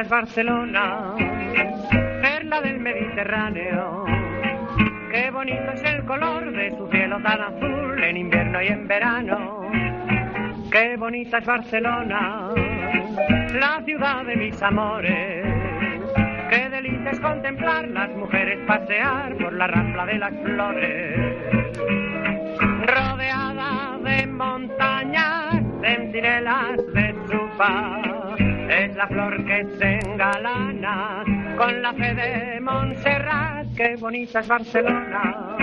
bonita es Barcelona, perla del Mediterráneo. Qué bonito es el color de su cielo tan azul en invierno y en verano. Qué bonita es Barcelona, la ciudad de mis amores. Qué delicia es contemplar las mujeres pasear por la rambla de las flores. Rodeada de montañas, centinelas de paz es la flor que se engalana con la fe de Montserrat. Qué bonita es Barcelona,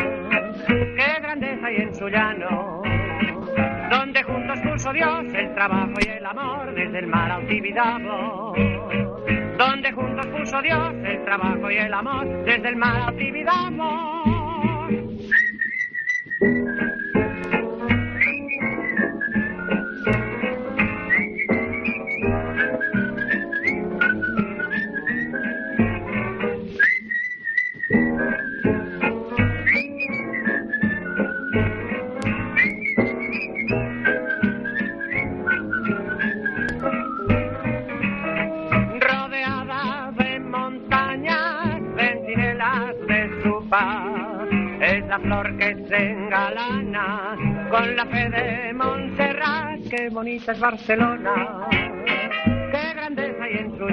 qué grandeza hay en su llano, donde juntos puso Dios el trabajo y el amor desde el mar Altibidabo. Donde juntos puso Dios el trabajo y el amor desde el mar flor fe de Montserrat. Qué bonita es Barcelona, qué grandeza hay en su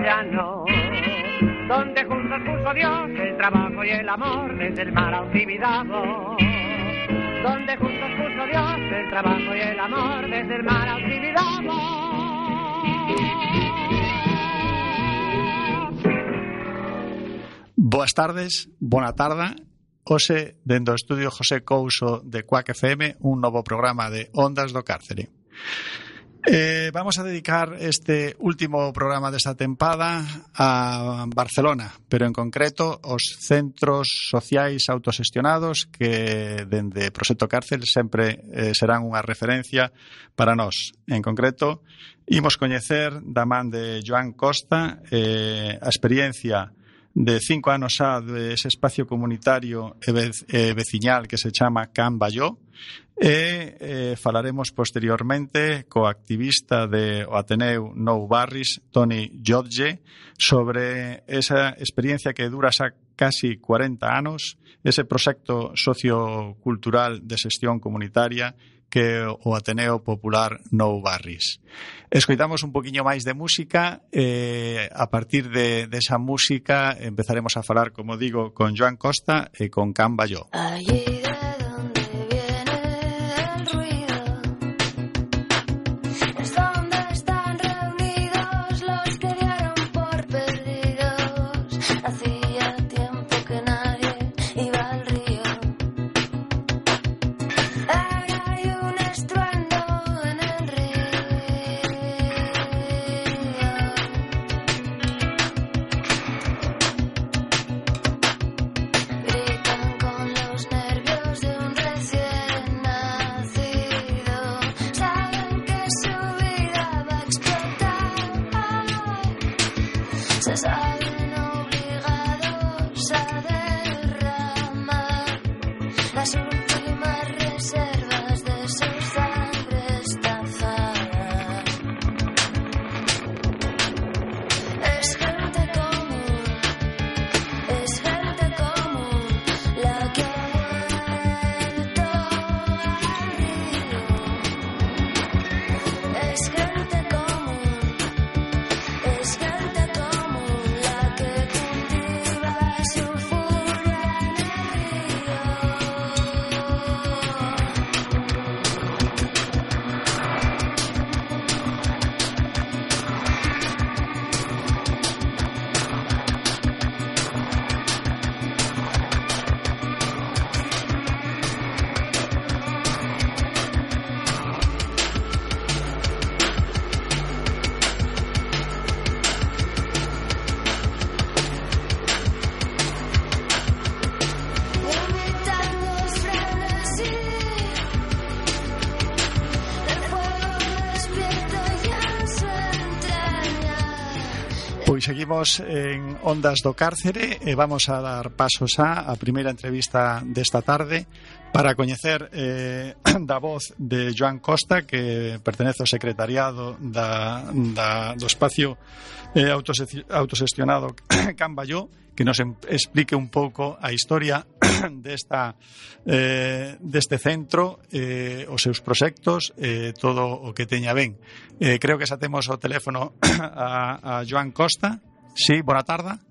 donde juntos puso Dios el trabajo y el amor desde el mar Altibidabo. Donde juntos puso Dios el trabajo y el amor desde el mar Altibidabo. Boas tardes, buena tarde Ose, dende o estudio José Couso de Cuac FM, un novo programa de Ondas do Cárcere. Eh, vamos a dedicar este último programa desta tempada a Barcelona, pero en concreto os centros sociais autosestionados que dende Proxecto Cárcel sempre eh, serán unha referencia para nós. En concreto, imos coñecer da man de Joan Costa eh, a experiencia de cinco anos xa de ese espacio comunitario e veciñal que se chama Can Balló e eh, falaremos posteriormente co activista de o Ateneu Nou Barris, Tony Jodge, sobre esa experiencia que dura xa casi 40 anos, ese proxecto sociocultural de xestión comunitaria que o Ateneo Popular Nou Barris. Escoitamos un poquinho máis de música e eh, a partir de, de esa música empezaremos a falar, como digo, con Joan Costa e con Can Balló. Ayer. seguimos en Ondas do Cárcere e vamos a dar pasos a, a primeira entrevista desta tarde para coñecer eh, da voz de Joan Costa que pertenece ao secretariado da, da, do espacio eh, autosestionado Camballó que nos explique un pouco a historia desta eh, deste centro, eh, os seus proxectos, eh, todo o que teña ben. Eh, creo que xa temos o teléfono a, a Joan Costa. Sí, boa tarda.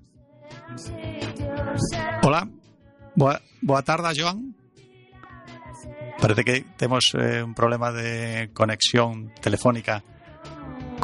Hola. Boa, boa tarda, Joan. Parece que temos eh, un problema de conexión telefónica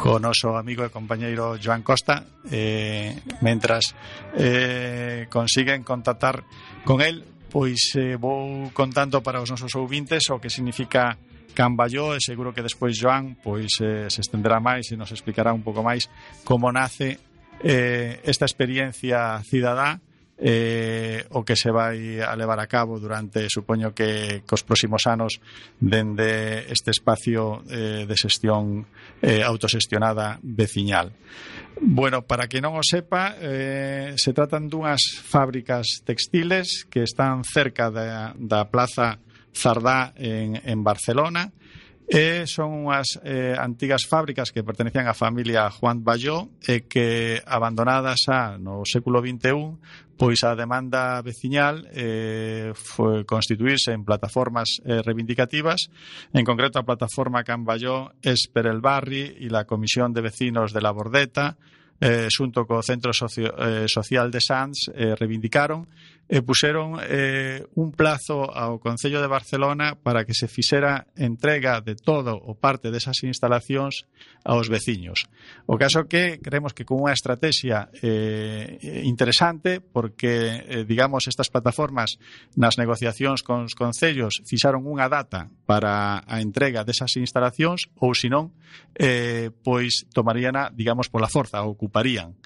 co noso amigo e compañeiro Joan Costa eh, mentras eh, consiguen contactar con el pois eh, vou contando para os nosos ouvintes o que significa Camballó e seguro que despois Joan pois eh, se estenderá máis e nos explicará un pouco máis como nace eh, esta experiencia cidadá eh, o que se vai a levar a cabo durante, supoño que cos próximos anos, dende este espacio eh, de xestión eh, autosestionada veciñal. Bueno, para que non o sepa, eh, se tratan dunhas fábricas textiles que están cerca da, da Plaza Zardá en, en Barcelona, E son unhas eh, antigas fábricas que pertenecían á familia Juan Balló e eh, que abandonadas xa no século XXI pois a demanda veciñal eh, constituirse en plataformas eh, reivindicativas, en concreto a plataforma Can Bayó Esper el Barri e la Comisión de Vecinos de la Bordeta, eh, xunto co Centro eh, Social de Sanz, eh, reivindicaron e puseron eh, un plazo ao Concello de Barcelona para que se fixera entrega de todo o parte desas instalacións aos veciños. O caso que creemos que con unha estrategia eh, interesante porque, eh, digamos, estas plataformas nas negociacións con os concellos fixaron unha data para a entrega desas instalacións ou, senón, eh, pois tomarían, digamos, pola forza, ocuparían.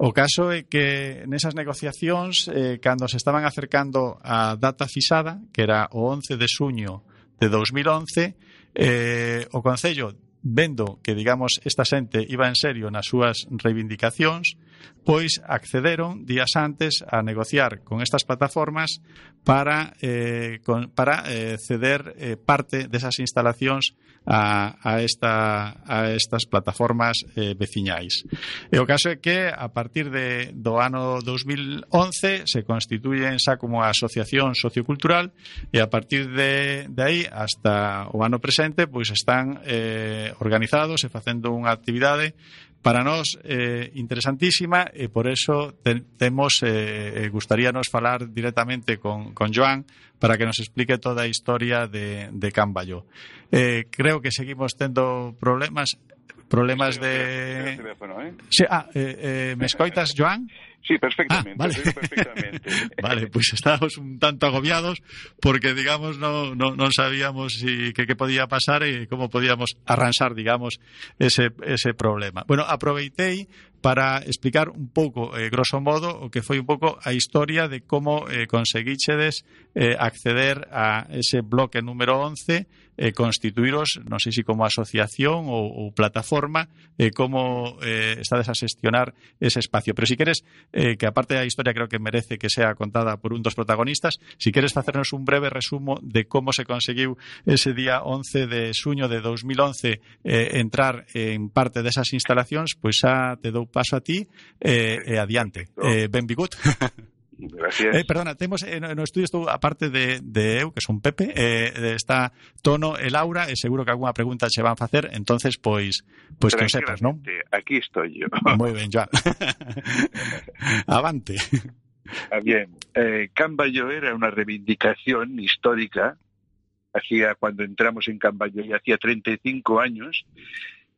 O caso é que nesas negociacións, eh, cando se está estaban acercando a data fixada, que era o 11 de suño de 2011, eh, o Concello vendo que, digamos, esta xente iba en serio nas súas reivindicacións, pois accederon días antes a negociar con estas plataformas para, eh, con, para eh, ceder eh, parte desas instalacións a, a, esta, a estas plataformas eh, veciñais. E o caso é que a partir de, do ano 2011 se constituyen xa como asociación sociocultural e a partir de, de aí hasta o ano presente pois están eh, organizados e facendo unha actividade para nós eh, interesantísima e por eso te, temos eh, eh, gustaríanos falar directamente con, con Joan para que nos explique toda a historia de, de Camballo. Eh, creo que seguimos tendo problemas problemas de... Teléfono, eh? Sí, ah, eh, eh, me escoitas, Joan? Sí, perfectamente. Ah, vale. perfectamente. vale, pues estábamos un tanto agobiados porque, digamos, no, no, non sabíamos si, que podía pasar e como podíamos arranxar, digamos, ese, ese problema. Bueno, aproveitei para explicar un pouco, eh, grosso modo, o que foi un pouco a historia de como eh, conseguíchedes eh, acceder a ese bloque número 11 eh, constituiros, non sei se como asociación ou, ou plataforma, eh, como eh, estades a xestionar ese espacio. Pero si queres, eh, que aparte da historia creo que merece que sea contada por un dos protagonistas, si queres facernos un breve resumo de como se conseguiu ese día 11 de suño de 2011 eh, entrar en parte desas instalacións, pois xa te dou paso a ti eh, e adiante. Eh, benvigut. Gracias. Eh, perdona, temos eh, no estudio estou aparte de, de eu, que son Pepe, eh, está Tono e Laura, e seguro que algunha pregunta che van facer, entonces pois pois que o sepas, non? Aquí estoy yo. Moi ben, Joan. Avante. Ah, bien, eh, Cambayo era una reivindicación histórica, hacía cuando entramos en Cambayo y hacía 35 años,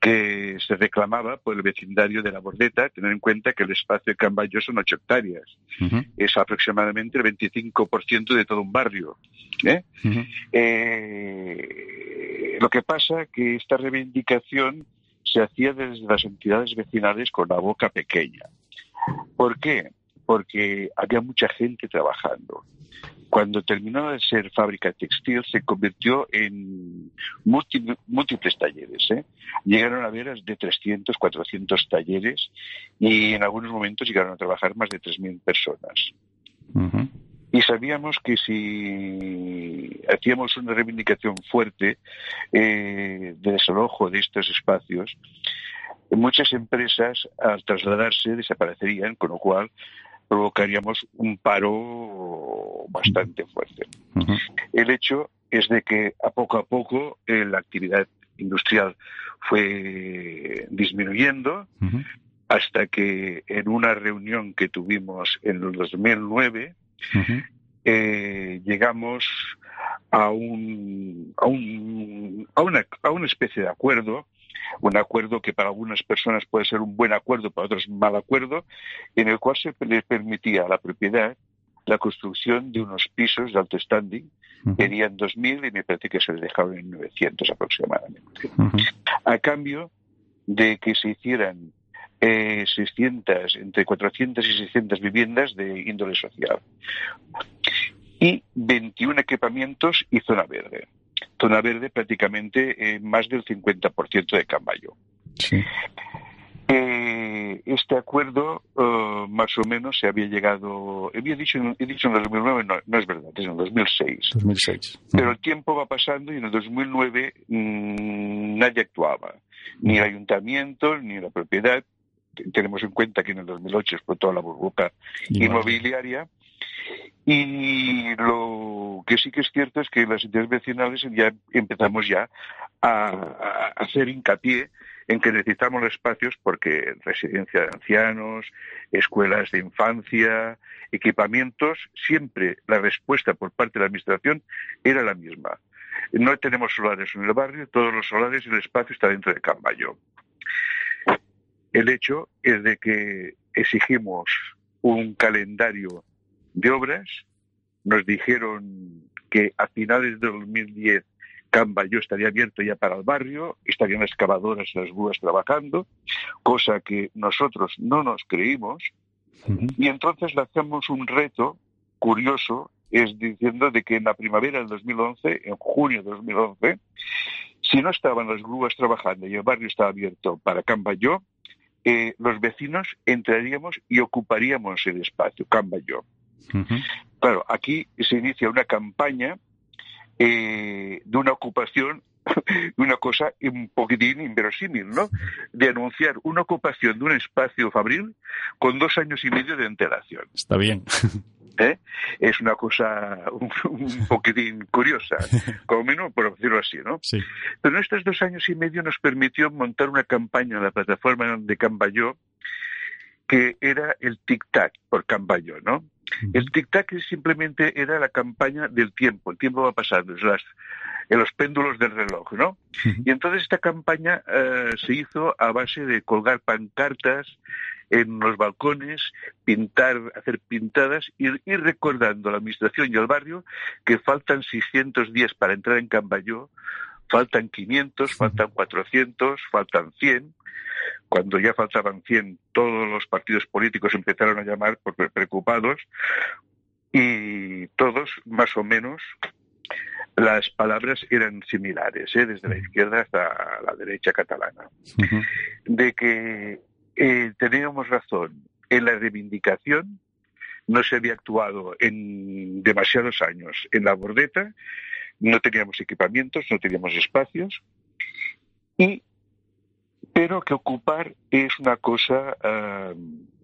que se reclamaba por el vecindario de la Bordeta, tener en cuenta que el espacio de Cambayo son ocho hectáreas. Uh -huh. Es aproximadamente el 25% de todo un barrio. ¿eh? Uh -huh. eh, lo que pasa que esta reivindicación se hacía desde las entidades vecinales con la boca pequeña. ¿Por qué? Porque había mucha gente trabajando. cuando terminó de ser fábrica textil, se convirtió en múltiples talleres. ¿eh? Llegaron a haber de 300, 400 talleres y en algunos momentos llegaron a trabajar más de 3.000 personas. Y sabíamos que si hacíamos una reivindicación fuerte eh, de desalojo de estos espacios, muchas empresas al trasladarse desaparecerían, con lo cual provocaríamos un paro bastante fuerte. El hecho es de que a poco a poco eh, la actividad industrial fue disminuyendo hasta que en una reunión que tuvimos en el 2009 eh, llegamos a, un, a, un, a, una, a una especie de acuerdo un acuerdo que para algunas personas puede ser un buen acuerdo, para otras un mal acuerdo, en el cual se les permitía a la propiedad la construcción de unos pisos de alto standing, tenían 2.000 y me parece que se les dejaron en 900 aproximadamente. A cambio de que se hicieran eh, 600, entre 400 y 600 viviendas de índole social. Y 21 equipamientos y zona verde zona verde prácticamente más del 50% de Cambayo. Eh, este acuerdo uh, más o menos se había llegado, había dicho, he dicho en el 2009, no, no es verdad, es en el 2006. 2006. Pero el tiempo va pasando y en el 2009 mmm, nadie actuaba, ni el ayuntamiento ni la propiedad. Tenemos en cuenta que en el 2008 explotó la burbuja inmobiliaria y lo que sí que es cierto es que las entidades vecinales ya empezamos ya a, hacer hincapié en que necesitamos espacios porque residencia de ancianos, escuelas de infancia, equipamientos, siempre la respuesta por parte de la Administración era la misma. No tenemos solares en el barrio, todos los solares y el espacio está dentro de Cambayo. El hecho es de que exigimos un calendario de obras. Nos dijeron que a finales de 2010 Cambayo estaría abierto ya para el barrio, estarían las excavadoras y las grúas trabajando, cosa que nosotros no nos creímos. Y entonces lanzamos un reto curioso, es diciendo de que en la primavera del 2011, en junio de 2011, si no estaban las grúas trabajando y el barrio estaba abierto para Cambayo, eh, los vecinos entraríamos y ocuparíamos el espacio, Claro, aquí se inicia una campaña eh, de una ocupación, una cosa un poquitín inverosímil, ¿no? De anunciar una ocupación de un espacio fabril con dos años y medio de antelación. Está bien. ¿Eh? Es una cosa un, un, poquitín curiosa, como menos por decirlo así, ¿no? Sí. Pero en estos dos años y medio nos permitió montar una campaña en la plataforma de Cambayó que era el tic-tac por Cambayó, ¿no? El tic-tac simplemente era la campaña del tiempo, el tiempo va pasando, es las, en los péndulos del reloj, ¿no? Y entonces esta campaña uh, se hizo a base de colgar pancartas en los balcones, pintar, hacer pintadas, ir, ir recordando a la administración y al barrio que faltan 600 días para entrar en Cambayó, faltan 500, faltan 400, faltan 100, cuando ya faltaban 100, todos los partidos políticos empezaron a llamar preocupados. Y todos, más o menos, las palabras eran similares, ¿eh? desde la izquierda hasta la derecha catalana, uh -huh. de que eh, teníamos razón. En la reivindicación, no se había actuado en demasiados años. En la bordeta, no teníamos equipamientos, no teníamos espacios y pero que ocupar es una cosa uh,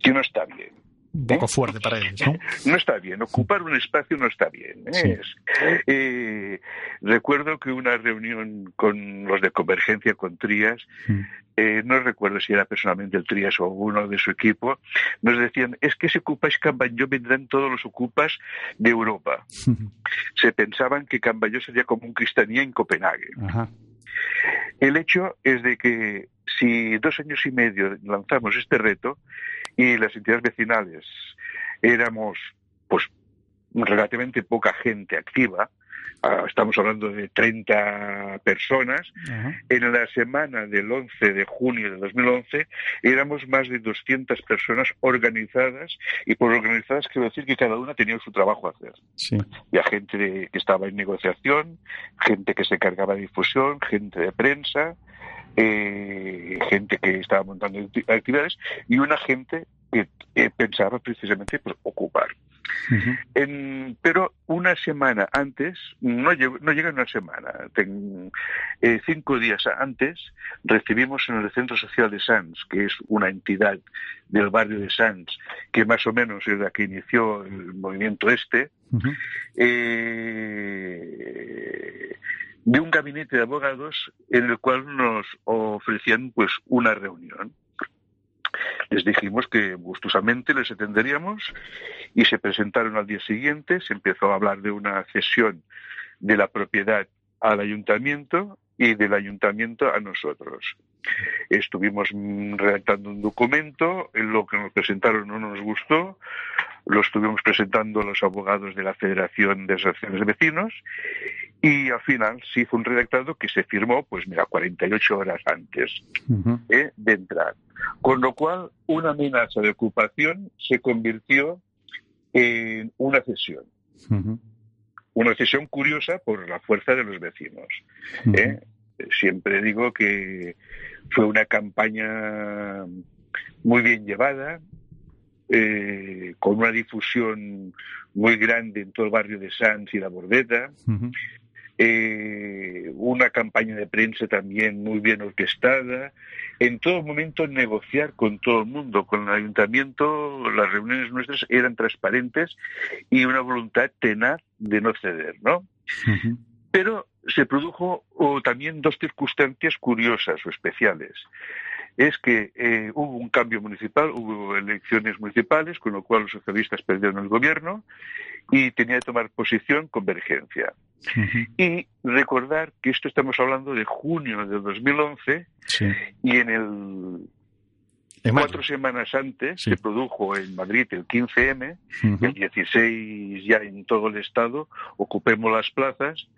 que no está bien. Un poco ¿eh? fuerte para ellos, ¿no? No está bien, ocupar un espacio no está bien. ¿eh? Sí. Eh, recuerdo que una reunión con los de Convergencia con Trías, mm. no recuerdo si era personalmente el Trías o uno de su equipo, nos decían, es que si ocupáis Cambayó vendrán todos los ocupas de Europa. Se pensaban que Cambayó sería como un cristianía en Copenhague. Ajá. El hecho es de que si dos años y medio lanzamos este reto y las entidades vecinales éramos pues relativamente poca gente activa, ah, estamos hablando de 30 personas, en la semana del 11 de junio de 2011 éramos más de 200 personas organizadas, y por organizadas quiero decir que cada una tenía su trabajo a hacer. Sí. Y gente que estaba en negociación, gente que se cargaba de difusión, gente de prensa, eh, gente que estaba montando actividades y una gente que eh, pensaba precisamente por ocupar. pero una semana antes, no, no llega una semana, eh, cinco días antes, recibimos en el Centro Social de Sanz, que es una entidad del barrio de Sanz, que más o menos es la que inició el movimiento este, de un gabinete de abogados en el cual nos ofrecían pues una reunión. Les dijimos que gustosamente les atenderíamos y se presentaron al día siguiente, se empezó a hablar de una cesión de la propiedad al ayuntamiento y del ayuntamiento a nosotros. Estuvimos redactando un documento, en lo que nos presentaron no nos gustó, lo estuvimos presentando a los abogados de la Federación de Asociaciones de Vecinos y al final se hizo un redactado que se firmó, pues mira, 48 horas antes ¿eh? de entrar. Con lo cual, una amenaza de ocupación se convirtió en una cesión. Una cesión curiosa por la fuerza de los vecinos. ¿eh? Siempre digo que fue una campaña muy bien llevada, eh, con una difusión muy grande en todo el barrio de Sanz y la Bordeta, eh, una campaña de prensa también muy bien orquestada, en todo momento negociar con todo el mundo, con el ayuntamiento, las reuniones nuestras eran transparentes y una voluntad tenaz de no ceder, ¿no? Pero se produjo también dos circunstancias curiosas o especiales es que eh, hubo un cambio municipal, hubo elecciones municipales, con lo cual los socialistas perdieron el gobierno y tenía que tomar posición convergencia. Y recordar que esto estamos hablando de junio de 2011 y en el Cuatro semanas antes se produjo en Madrid el 15M, el 16 ya en todo el Estado, ocupemos las plazas,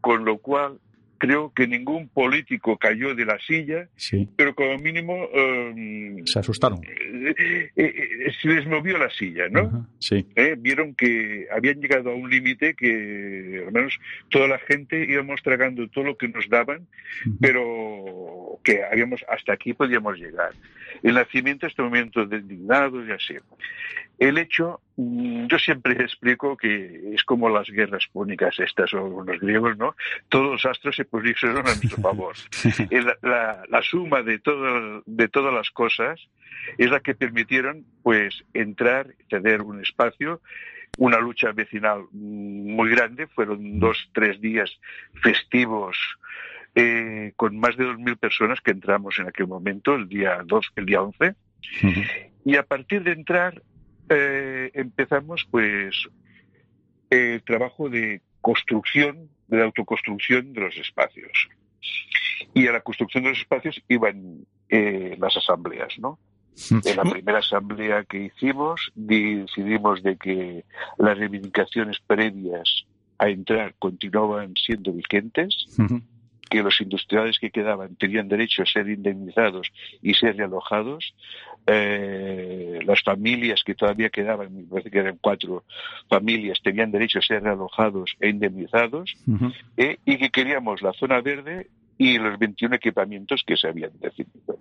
con lo cual creo que ningún político cayó de la silla, pero como mínimo... Em, se asustaron. Eh, eh, eh, se les movió la silla, ¿no? sí. vieron que habían llegado a un límite que al menos toda la gente íbamos tragando todo lo que nos daban, pero que habíamos hasta aquí podíamos llegar. El nacimiento, este momento de indignados y así. El hecho, mm, yo siempre explico que es como las guerras púnicas estas o los griegos, ¿no? Todos los astros se pusieron a nuestro favor. la, la, suma de, todo, de todas las cosas es la que permitieron, pues, entrar, ceder un espacio una lucha vecinal muy grande, fueron dos, tres días festivos eh, con más de 2.000 personas que entramos en aquel momento, el día 2, el día 11. Y a partir de entrar eh, empezamos pues el trabajo de construcción, de autoconstrucción de los espacios. Y a la construcción de los espacios iban eh, las asambleas, ¿no? En la primera asamblea que hicimos decidimos de que las reivindicaciones previas a entrar continuaban siendo vigentes que los industriales que quedaban tenían derecho a ser indemnizados y ser realojados. Eh, las familias que todavía quedaban, me parece que eran cuatro familias, tenían derecho a ser realojados e indemnizados. Eh, y que queríamos la zona verde y los 21 equipamientos que se habían definido.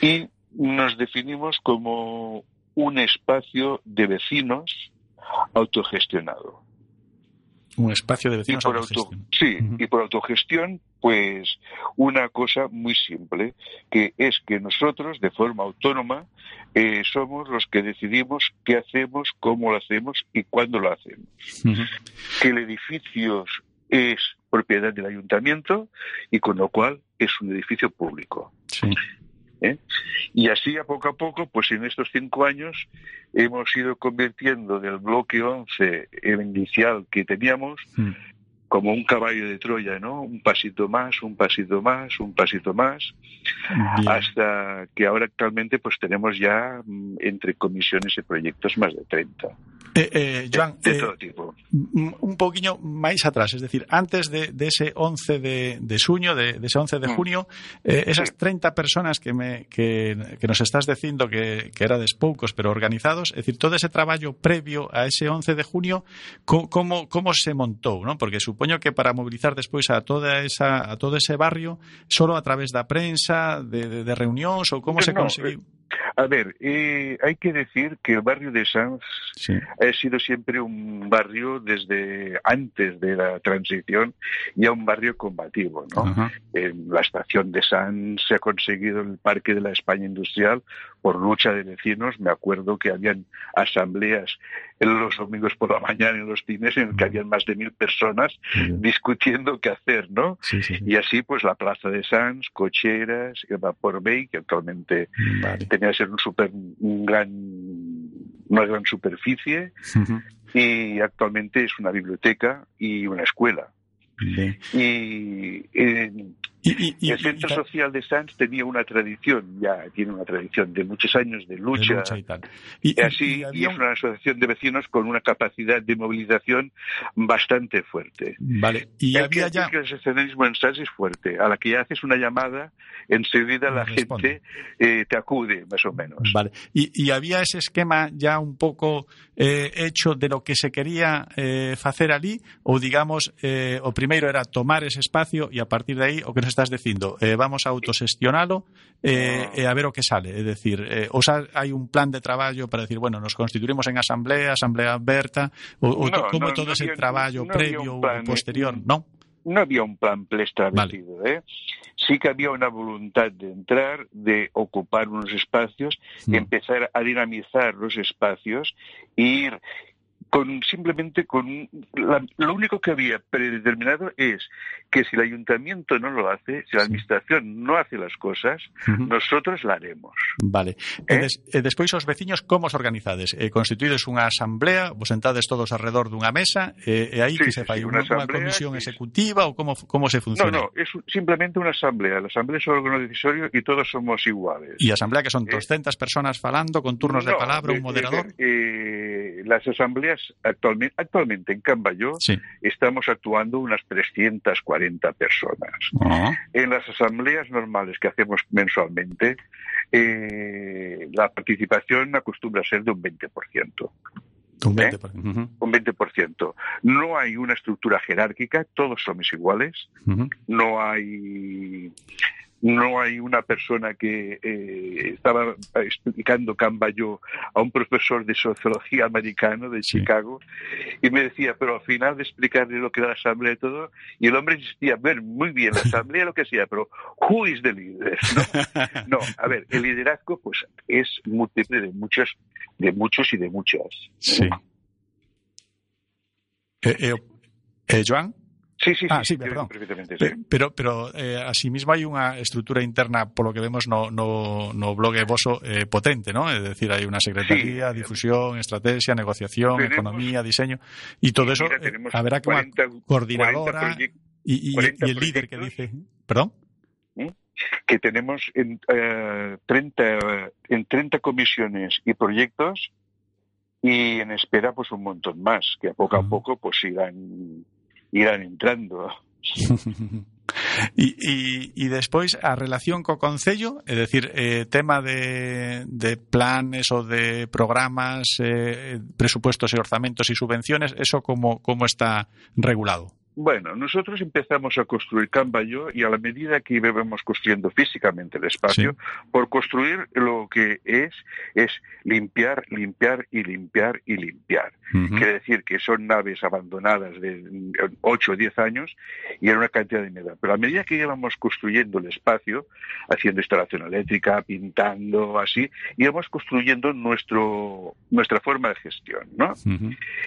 Y nos definimos como un espacio de vecinos autogestionado. Un espacio de vecinos Sí, y por autogestión, pues una cosa muy simple, que es que nosotros, de forma autónoma, eh, somos los que decidimos qué hacemos, cómo lo hacemos y cuándo lo hacemos. Que el edificio es propiedad del ayuntamiento y con lo cual es un edificio público. Sí. ¿Eh? Y así a poco a poco, pues en estos cinco años hemos ido convirtiendo del bloque 11, el inicial que teníamos, como un caballo de Troya, ¿no? Un pasito más, un pasito más, un pasito más, hasta que ahora actualmente pues tenemos ya mm, entre comisiones y proyectos más de 30. Eh, eh, Joan, de eh, todo tipo. un poquinho máis atrás, es decir, antes de, de ese 11 de, de suño, de, de ese 11 de Mm. junio, eh, esas Sí. 30 personas que me que, que nos estás dicindo que, que erades poucos, pero organizados, é dicir, todo ese traballo previo a ese 11 de junio, co, como, como se montou, ¿no? Porque supoño que para movilizar despois a toda esa a todo ese barrio, solo a través da prensa, de, de, de reunións ou como se conseguiu? A ver, eh, hay que decir que el barrio de Sanz Sí. ha sido siempre un barrio desde antes de la transición ya un barrio combativo, ¿no? Ajá. En la estación de Sanz se ha conseguido el Parque de la España Industrial por lucha de vecinos. Me acuerdo que habían asambleas en los domingos por la mañana en los cines en el que habían más de mil personas discutiendo qué hacer, ¿no? Sí, sí. Y así, pues, la Plaza de Sanz, Cocheras, el Vapor Bay, que actualmente Vale. Tenía que ser un super, un gran, una gran superficie y actualmente es una biblioteca y una escuela. Bien. Y eh, y- y- el Centro y- Social de Sanz tenía una tradición, ya tiene una tradición de muchos años de de lucha. lucha y tal. Y, Y y- así, y y había es un- una asociación de vecinos con una capacidad de movilización bastante fuerte. Vale, y que había ya... que el en Sanz es fuerte. A la que haces una llamada, enseguida la Responde. gente eh, te acude, más o menos. Vale. Y, y había ese esquema ya un pouco eh, hecho de lo que se quería eh, facer ali ou digamos eh, o primeiro era tomar ese espacio e a partir de aí o que nos estás dicindo eh, vamos a autosestionalo eh, e a ver o que sale é decir, eh, o hai un plan de traballo para decir, bueno, nos constituiremos en asamblea asamblea aberta ou No, como no, todo no ese había- traballo no previo plan, ou posterior, eh, non? no había un plan preestablecido, ¿eh? Sí que había una voluntad de entrar, de ocupar unos espacios, Mm. empezar a dinamizar los espacios e ir con simplemente con la- lo único que había predeterminado es que si el ayuntamiento no lo hace, si la Sí. administración no hace las cosas, nosotros la haremos. Vale. E, Eh? des, e despois os veciños como os organizades? Eh, constituídes unha asamblea, vos sentades todos alrededor dunha mesa e, e aí Sí, que se sí, fai sí, unha, unha unha comisión que- executiva ou como como se No, funciona? no, es un- simplemente una asamblea. La asamblea es un órgano decisorio y todos somos iguales. E a asamblea que son Eh, 200 personas falando con turnos de No, palabra, eh, un moderador? eh, las asambleas actualmente, actualmente en Cambayó Sí. estamos actuando unas 340 personas. Oh, En las asambleas normales que hacemos mensualmente, eh, la participación acostumbra a ser de un 20%. un ¿Eh? 20%. Ujú, Un 20%. No hay una estructura jerárquica, todos somos iguales. no hay no hay una persona que eh, estaba explicando Cambayo a un profesor de sociología americano de Sí. Chicago y me decía, pero al final de explicarle lo que era la asamblea y todo, y el hombre insistía, ver, muy bien, la asamblea lo que sea, pero who is the leader? ¿no? No, a ver, el liderazgo pues es múltiple de muchos, de muchos y de muchas. Sí. Eh, eh, eh, Joan? Sí, sí, Ah, sí, perdón. perfectamente, sí. Pero, pero eh, asimismo hai unha estrutura interna, polo que vemos no, no, no blog voso, eh, potente, ¿no? É dicir, hai unha secretaría, Sí. difusión, estrategia, negociación, Tenemos- economía, diseño, e todo eso Mira, eh, unha 40 coordinadora 40 proyectos y, y- 40 y el líder que dice... ¿Perdón? que tenemos en, eh, 30, en 30 comisiones y proyectos y en espera pues un montón más que a poco a Ujú. poco pues irán irán entrando e, e, e despois a relación co Concello, é dicir, eh, tema de, de planes ou de programas, eh, presupuestos e orzamentos e subvenciones, eso como, como está regulado? Bueno, nosotros empezamos a construir Cambayo y a la medida que íbamos construyendo físicamente el espacio, por construir lo que es, es limpiar, limpiar y limpiar y limpiar. Quiere decir que son naves abandonadas de 8 o 10 años y era una cantidad de humedad. Pero a medida que íbamos construyendo el espacio, haciendo instalación eléctrica, pintando, así, íbamos construyendo nuestro, nuestra forma de gestión, ¿no?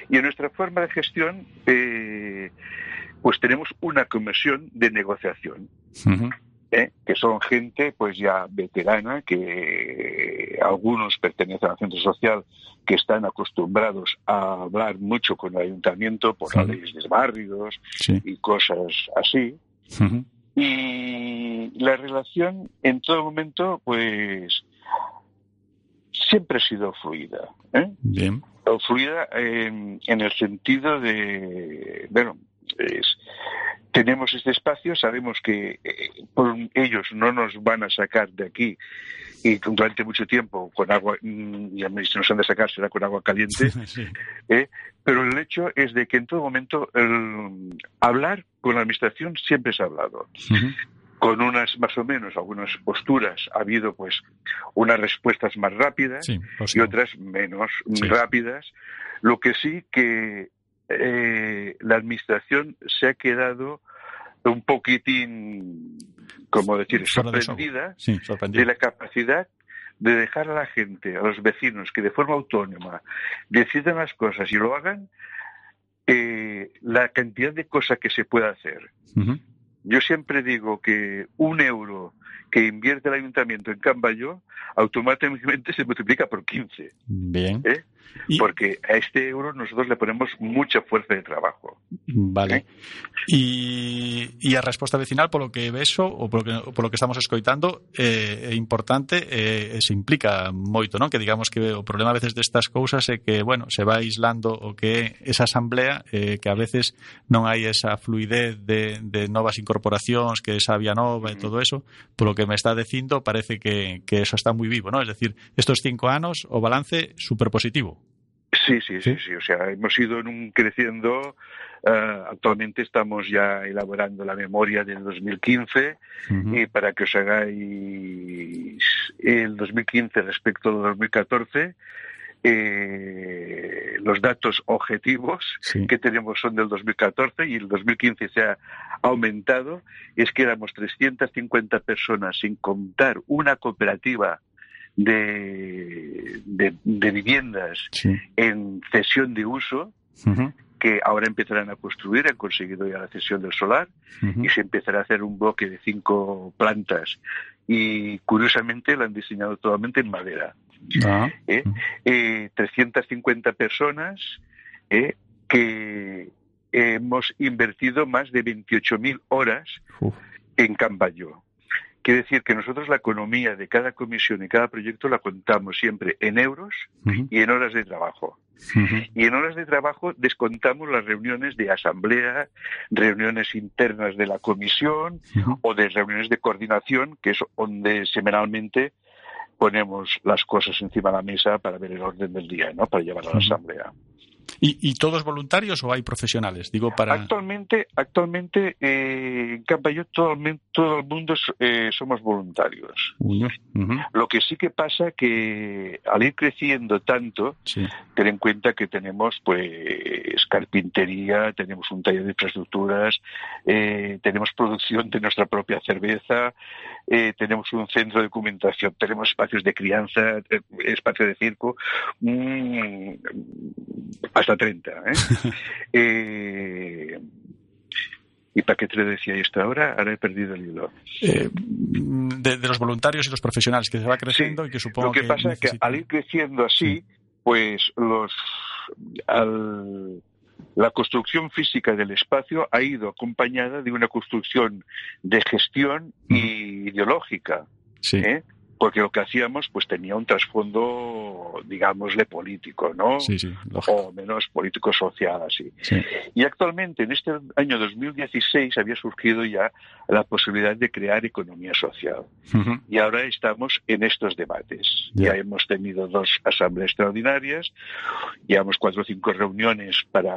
Y en nuestra forma de gestión, eh, pues tenemos una comisión de negociación. Ujú. ¿Eh? que son gente pues ya veterana, que algunos pertenecen al centro social, que están acostumbrados a hablar mucho con el ayuntamiento por las Sí. leyes de barrios Sí. y cosas así. Y la relación en todo momento pues siempre ha sido fluida. ¿eh? Bien. fluida en, el sentido de, bueno, tenemos este espacio, sabemos que eh, por ellos no nos van a sacar de aquí y durante mucho tiempo con agua, mm, y si nos han de sacar será con agua caliente, ¿eh? pero el hecho es de que en todo momento el, hablar con la administración siempre se ha hablado. Con unas más o menos, algunas posturas, ha habido pues unas respuestas más rápidas y otras menos rápidas. Lo que sí que eh, la administración se ha quedado un poquitín, como decir, sorprendida, de la capacidad de dejar a la gente, a los vecinos, que de forma autónoma decidan las cosas y lo hagan, eh, la cantidad de cosas que se puede hacer. Yo siempre digo que un euro que invierte el ayuntamiento en Cambayo automáticamente se multiplica por 15. Bien. ¿Eh? Porque a este euro nosotros le ponemos mucha fuerza de trabajo. Vale. ¿Eh? Y, y, a respuesta vecinal, por lo que eso o por lo que, por lo que estamos escoitando, eh, importante, eh, se implica moito, ¿no? Que digamos que o problema a veces de estas cousas é que, bueno, se va aislando o que esa asamblea eh, que a veces non hai esa fluidez de, de novas incorporacións, que esa vía nova e todo eso, por lo que me está dicindo parece que, que eso está muy vivo, ¿no? Es decir, estos cinco años o balance súper positivo. Sí, sí, sí, sí, O sea, hemos ido en un creciendo. Uh, actualmente estamos ya elaborando la memoria del 2015 uh -huh. y para que os hagáis el 2015 respecto al 2014 eh, los datos objetivos sí. que tenemos son del 2014 y el 2015 se ha aumentado. Es que éramos 350 personas sin contar una cooperativa de, de, de viviendas sí. en cesión de uso. Uh -huh que ahora empezarán a construir, han conseguido ya la cesión del solar uh -huh. y se empezará a hacer un bloque de cinco plantas y curiosamente lo han diseñado totalmente en madera. ¿Eh? Eh, 350 personas eh, que hemos invertido más de 28.000 horas en Cambayo. Quiere decir que nosotros la economía de cada comisión y cada proyecto la contamos siempre en euros uh -huh. y en horas de trabajo. Uh -huh. Y en horas de trabajo descontamos las reuniones de asamblea, reuniones internas de la comisión uh -huh. o de reuniones de coordinación, que es donde semanalmente ponemos las cosas encima de la mesa para ver el orden del día, ¿no? Para llevar a la asamblea. ¿Y, ¿Y, todos voluntarios o hay profesionales? Digo para. Actualmente, actualmente eh, en Campayo todo, todo el mundo eh, somos voluntarios. Uh -huh. Lo que sí que pasa que al ir creciendo tanto, sí. ten en cuenta que tenemos pues carpintería, tenemos un taller de infraestructuras, eh, tenemos producción de nuestra propia cerveza, eh, tenemos un centro de documentación, tenemos espacios de crianza, eh, espacio de circo. Mmm, hasta 30. ¿eh? eh, ¿Y para qué te lo decía esto ahora? Ahora he perdido el hilo. Eh, de, de, los voluntarios y los profesionales, que se va creciendo sí, y que supongo Lo que, que pasa es que al ir creciendo así, sí. pues los al, la construcción física del espacio ha ido acompañada de una construcción de gestión y ideológica. Sí. ¿eh? Porque lo que hacíamos pues tenía un trasfondo, digámosle, político, ¿no? Sí, sí, o menos político-social, así. Sí. Y actualmente, en este año 2016, había surgido ya la posibilidad de crear economía social. Uh -huh. Y ahora estamos en estos debates. Yeah. Ya hemos tenido dos asambleas extraordinarias, llevamos cuatro o cinco reuniones para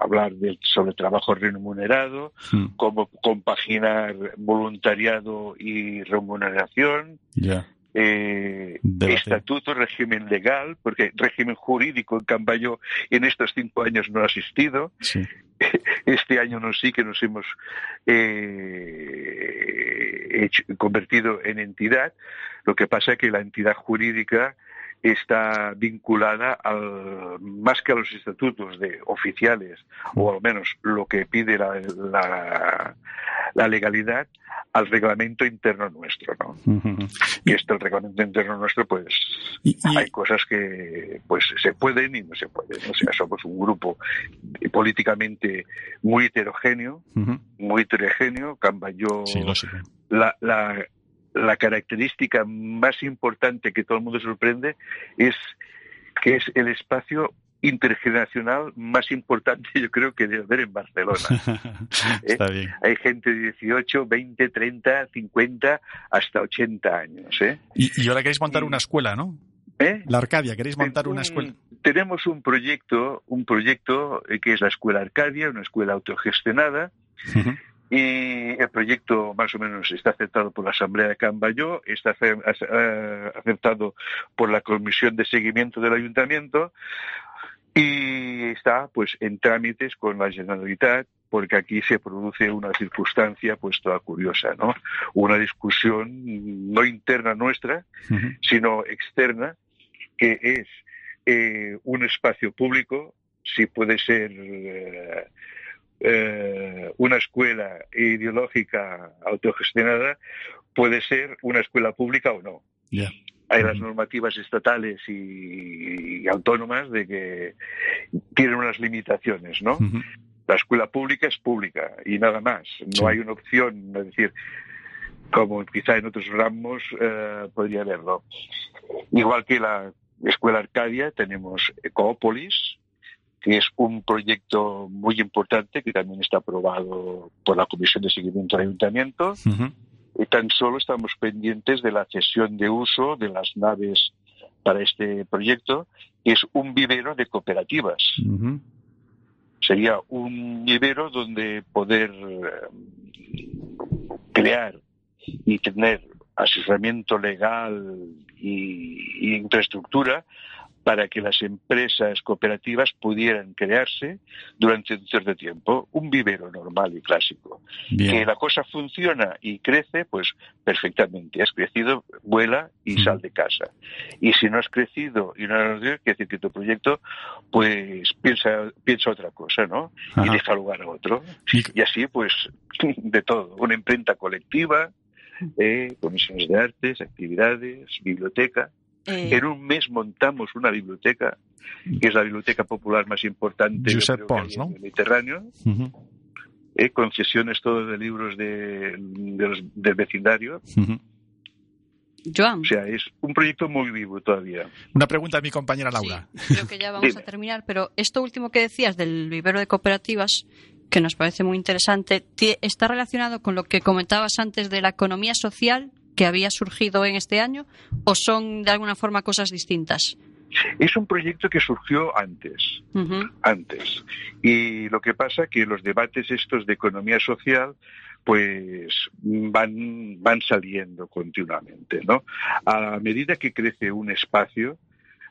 hablar de, sobre trabajo remunerado, uh -huh. cómo compaginar voluntariado y remuneración. Yeah. Eh, estatuto, régimen legal, porque régimen jurídico en Cambayo en estos cinco años no ha existido. Sí. Este año no sí que nos hemos eh, hecho, convertido en entidad. Lo que pasa es que la entidad jurídica está vinculada al, más que a los estatutos de oficiales, o al menos lo que pide la, la, la legalidad, al reglamento interno nuestro, ¿no? Uh -huh. Y este el reglamento interno nuestro, pues ¿Y, y... hay cosas que pues se pueden y no se pueden. O sea, somos un grupo políticamente muy heterogéneo, uh -huh. muy heterogéneo. Cambayó sí, la, la, la característica más importante que todo el mundo sorprende es que es el espacio intergeneracional más importante yo creo que debe haber en Barcelona. Está bien. Hay gente de 18, 20, 30, 50, hasta 80 años. ¿eh? Y, y ahora queréis montar una escuela, ¿no? ¿Eh? La Arcadia, queréis montar una Un- escuela. Tenemos un proyecto, un proyecto eh, que es la Escuela Arcadia, una escuela autogestionada. Y el proyecto más o menos está aceptado por la Asamblea de Cambayó, está eh, aceptado por la Comisión de Seguimiento del Ayuntamiento y está pues en trámites con la Generalitat porque aquí se produce una circunstancia pues toda curiosa, ¿no? Una discusión no interna nuestra, sino externa, que es eh, un espacio público, si puede ser eh, eh, una escuela ideológica autogestionada, puede ser una escuela pública o no. Ya. Hay las normativas estatales y, y autónomas de que tienen unas limitaciones, ¿no? La escuela pública es pública y nada más. No Sí. hay una opción, es decir, como quizá en otros ramos eh, podría haberlo. Igual que la escuela Arcadia, tenemos Ecópolis, que es un proyecto muy importante que también está aprobado por la Comisión de Seguimiento del Ayuntamiento. Y tan solo estamos pendientes de la cesión de uso de las naves para este proyecto, que es un vivero de cooperativas. Sería un vivero donde poder eh, crear y tener asesoramiento legal y, y infraestructura para que las empresas cooperativas pudieran crearse durante un cierto tiempo, un vivero normal y clásico. Que la cosa funciona y crece, pues perfectamente. Has crecido, vuela y sal de casa. Y si no has crecido y no has quiere decir que tu proyecto, pues piensa, piensa otra cosa, ¿no? Y deja lugar a otro. Y- Y así, pues, de todo. Una imprenta colectiva, eh, comisiones de artes, actividades, biblioteca. Eh, En un mes montamos una biblioteca, que es la biblioteca popular más importante Josep Pons, ¿no? en el Mediterráneo Ujú. eh, concesiones todas de libros de, de los- del vecindario. Joan, O sea, es un proyecto muy vivo todavía. Una pregunta a mi compañera Laura. sí, creo que ya vamos Dime. a terminar, pero esto último que decías del vivero de cooperativas, que nos parece muy interesante, está relacionado con lo que comentabas antes de la economía social que había surgido en este año, o son de alguna forma cosas distintas. Es un proyecto que surgió antes, antes. Y lo que pasa que los debates estos de economía social pues van, van saliendo continuamente, ¿no? A medida que crece un espacio,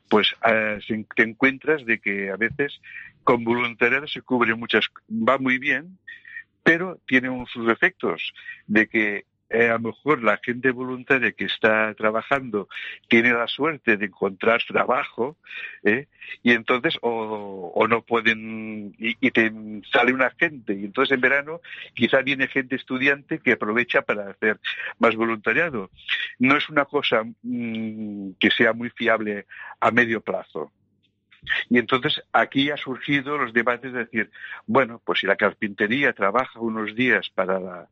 pues eh, se- te encuentras de que a veces con voluntariado se cubre muchas, va muy bien, pero tiene sus efectos de que eh, a lo mejor la gente voluntaria que está trabajando tiene la suerte de encontrar trabajo ¿eh? y entonces o, no pueden y, y te sale una gente y entonces en verano quizá viene gente estudiante que aprovecha para hacer más voluntariado. No es una cosa mm, que sea muy fiable a medio plazo. Y entonces aquí ha surgido los debates de decir, bueno, pues si la carpintería trabaja unos días para la,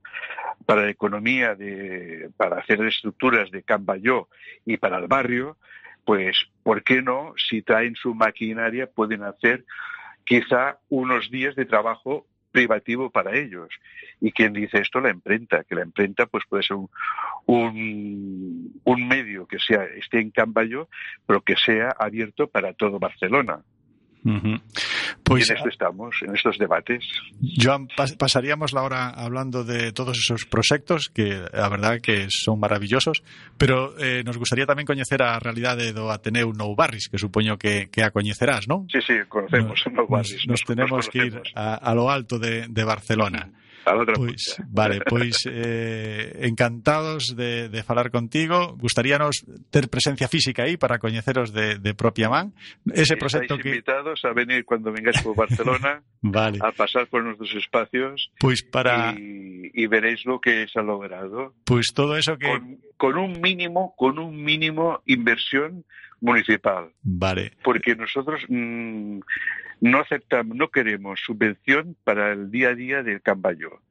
para la economía, de, para hacer estructuras de Cambayó y para el barrio, pues ¿por qué no, si traen su maquinaria, pueden hacer quizá unos días de trabajo privativo para ellos. Y quien dice esto, la imprenta, que la imprenta pues puede ser un, un, medio que sea esté en Cambayó, pero que sea abierto para todo Barcelona. Pues en esto estamos, en estos debates. Joan, pas- pasaríamos la hora hablando de todos esos proyectos que la verdad que son maravillosos, pero eh, nos gustaría también conocer a realidade do Ateneu Nou Barris, que supoño que, que a coñecerás, ¿no? Sí, sí, conocemos Nos, los barrios. nos tenemos que ir a, a lo alto de, de Barcelona. Pois, punta. vale, pois eh, encantados de, de falar contigo. Gustaríanos ter presencia física aí para coñeceros de, de propia man. Ese proxecto que... invitados a venir cuando vengáis por Barcelona Vale, a pasar por nuestros espacios pois para... y, y veréis lo que se ha logrado Pois todo eso que... con, con un mínimo, con un mínimo inversión municipal, Vale, porque nosotros mm, no aceptamos, no queremos subvención para el día a día del Cambayó.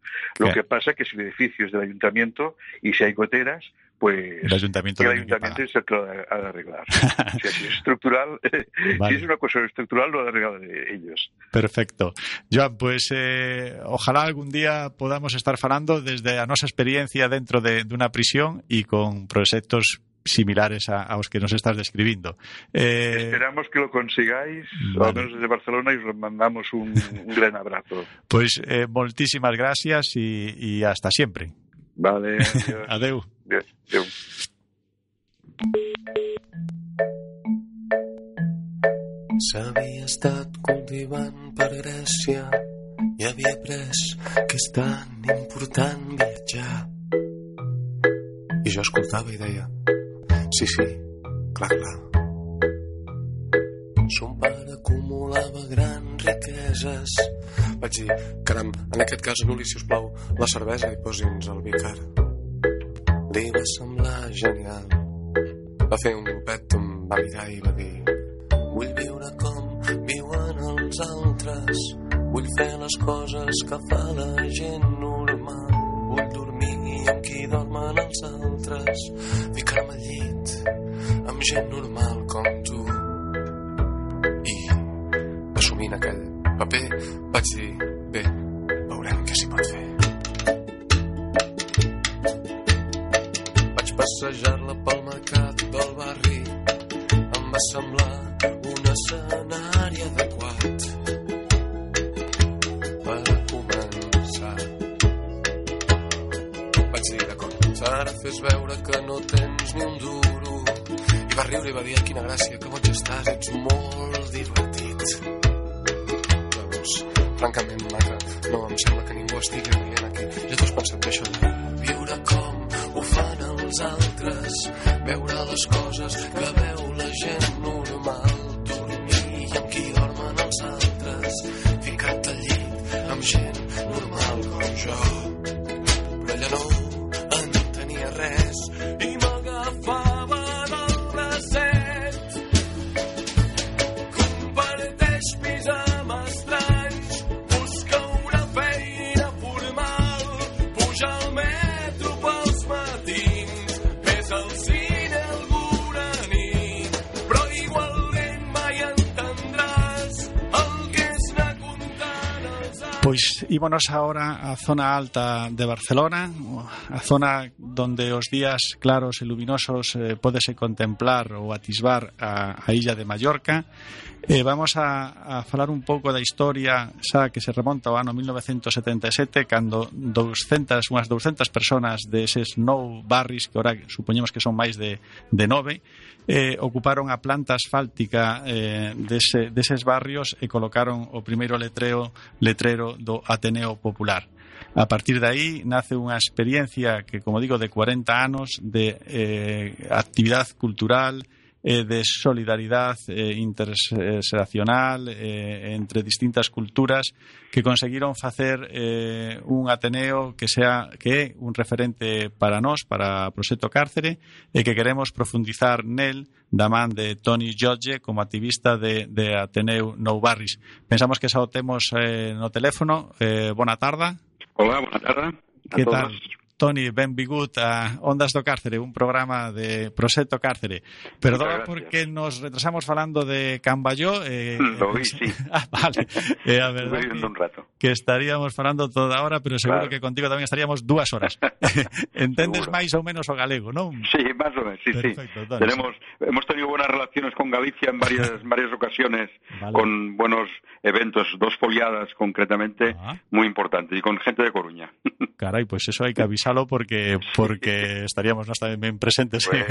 Lo Claro. que pasa que si el edificio es del ayuntamiento y si hay goteras, pues el ayuntamiento, el ayuntamiento es el que lo ha de arreglar. si es estructural, vale. si es una cosa estructural, lo ha de arreglar ellos. Perfecto. Joan, pues eh, ojalá algún día podamos estar falando desde a nosa experiencia dentro de, de unha prisión e con proxectos similares a, aos que nos estás describindo. Eh, Esperamos que lo consigáis, vale. ao menos desde Barcelona, e os mandamos un, un gran abrazo. Pues, eh, moltísimas gracias e, e hasta sempre. Vale, adiós. Adeu. Adeu. S'havia estat cultivant per Grècia i havia pres que és tan important viatjar. I jo escoltava i deia Sí, sí, clar, clar. Son pare acumulava grans riqueses. Vaig dir, caram, en aquest cas anul·li, si us plau, la cervesa i posi'ns el vicar. Li va semblar genial. Va fer un glopet, em va mirar i va dir Vull viure com viuen els altres. Vull fer les coses que fa la gent normal. Vull dormir qui dormen els altres. Ficar-me al llit amb gent normal Pois ímonos ahora a zona alta de Barcelona, a zona donde os días claros e luminosos eh, podese contemplar ou atisbar a, a illa de Mallorca. Eh, vamos a, a falar un pouco da historia xa que se remonta ao ano 1977 cando 200, unhas 200 personas deses nou barris que ora supoñemos que son máis de, de nove eh, ocuparon a planta asfáltica eh, dese, deses barrios e colocaron o primeiro letreo letrero do Ateneo Popular. A partir de aí nace unha experiencia que, como digo, de 40 anos de eh, actividade cultural, eh, de solidaridade eh, interseccional eh, entre distintas culturas que conseguiron facer eh, un Ateneo que sea que é un referente para nós, para o proxecto Cárcere, e que queremos profundizar nel da man de Tony Giorge como activista de, de Ateneu Nou Barris. Pensamos que xa o temos eh, no teléfono. Eh, bona tarda. Hola, bona tarda. A Que todos. tal? Toni, benvigut a Ondas do Cárcere, un programa de Proxecto Cárcere. Perdona porque nos retrasamos falando de Camballó. Eh, Lo vi, sí. ah, vale. Eh, a viendo un rato. que estaríamos falando toda hora, pero seguro Claro. que contigo tamén estaríamos dúas horas. Entendes máis ou menos o galego, non? Sí, más o menos, sí, Perfecto, sí. Tony, Tenemos, hemos tenido buenas relaciones con Galicia en varias, varias ocasiones, Vale. con buenos eventos, dos foliadas concretamente, Ah. muy importantes, y con gente de Coruña. caray, pues eso hay que avisarlo porque porque estaríamos no también presentes bueno,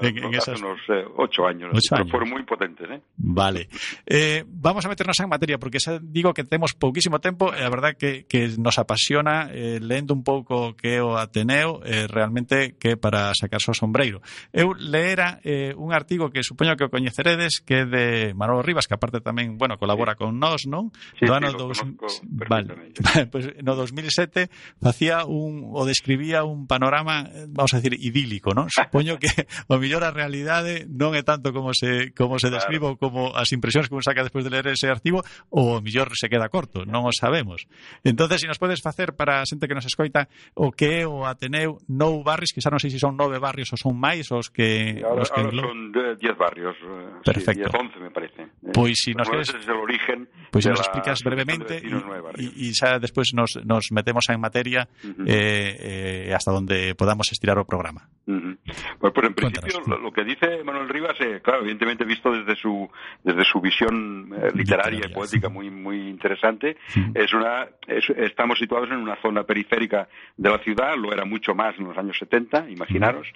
en, en, en esas... unos eh, ocho años. Ocho años. Fueron muy potentes, ¿eh? Vale. Eh, vamos a meternos en materia porque digo que tenemos poquísimo tiempo. Eh, la verdad que, que nos apasiona eh, leyendo un pouco que o Ateneo eh, realmente que para sacarse o sombreiro. Eu leera eh, un artigo que supoño que o coñeceredes que é de Manolo Rivas, que aparte tamén, bueno, colabora sí. con nós, non? Sí, do ano sí, dos... Conozco, vale. pues, no 2007 facía un o describía un panorama, eh, vamos a decir, idílico, non? Supoño que o mellor a realidade non é tanto como se como se describo claro. como as impresións que un saca despois de ler ese artigo ou o mellor se queda corto, non o sabemos. Entonces, se nos podes facer para a xente que nos escoita o que é o Ateneu nou barrios, que xa non sei se son nove barrios ou son máis os que ahora, os que ahora son 10 barrios. Eh, Perfecto. Sí, 11 me parece. Eh. Pois si nos queres es el origen Pois si nos explicas brevemente e xa despois nos nos metemos en materia uh -huh. eh, eh, hasta donde podamos estirar o programa. Uh -huh. pues, pues en principio lo, lo, que dice Manuel Rivas, eh, claro, evidentemente visto desde su desde su visión eh, literaria, y poética sí. muy muy interesante, es una es, estamos situados en una zona periférica de la ciudad, lo era mucho más en los años 70, imaginaros,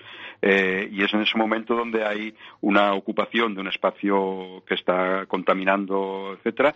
eh, y es en ese momento donde hay una ocupación de un espacio que está contaminando, etcétera.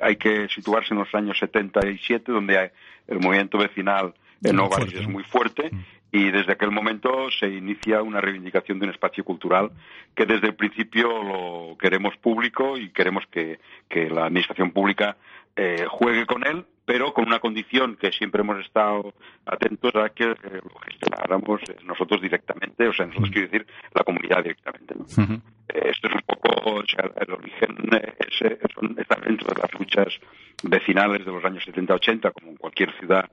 Hay que situarse en los años 77, donde hay, el movimiento vecinal en Ovaris es muy fuerte mm. y desde aquel momento se inicia una reivindicación de un espacio cultural que desde el principio lo queremos público y queremos que, que la administración pública eh, juegue con él, pero con una condición que siempre hemos estado atentos a que eh, lo gestionáramos nosotros directamente, o sea, nosotros quiero decir la comunidad directamente. ¿no? Uh -huh. eh, esto es un poco, o sea, el origen es, está dentro de las luchas vecinales de los años 70-80, como en cualquier ciudad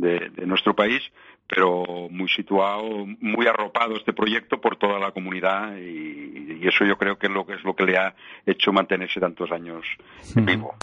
de, de nuestro país, pero muy situado, muy arropado este proyecto por toda la comunidad y, y, eso yo creo que es lo que es lo que le ha hecho mantenerse tantos años vivo.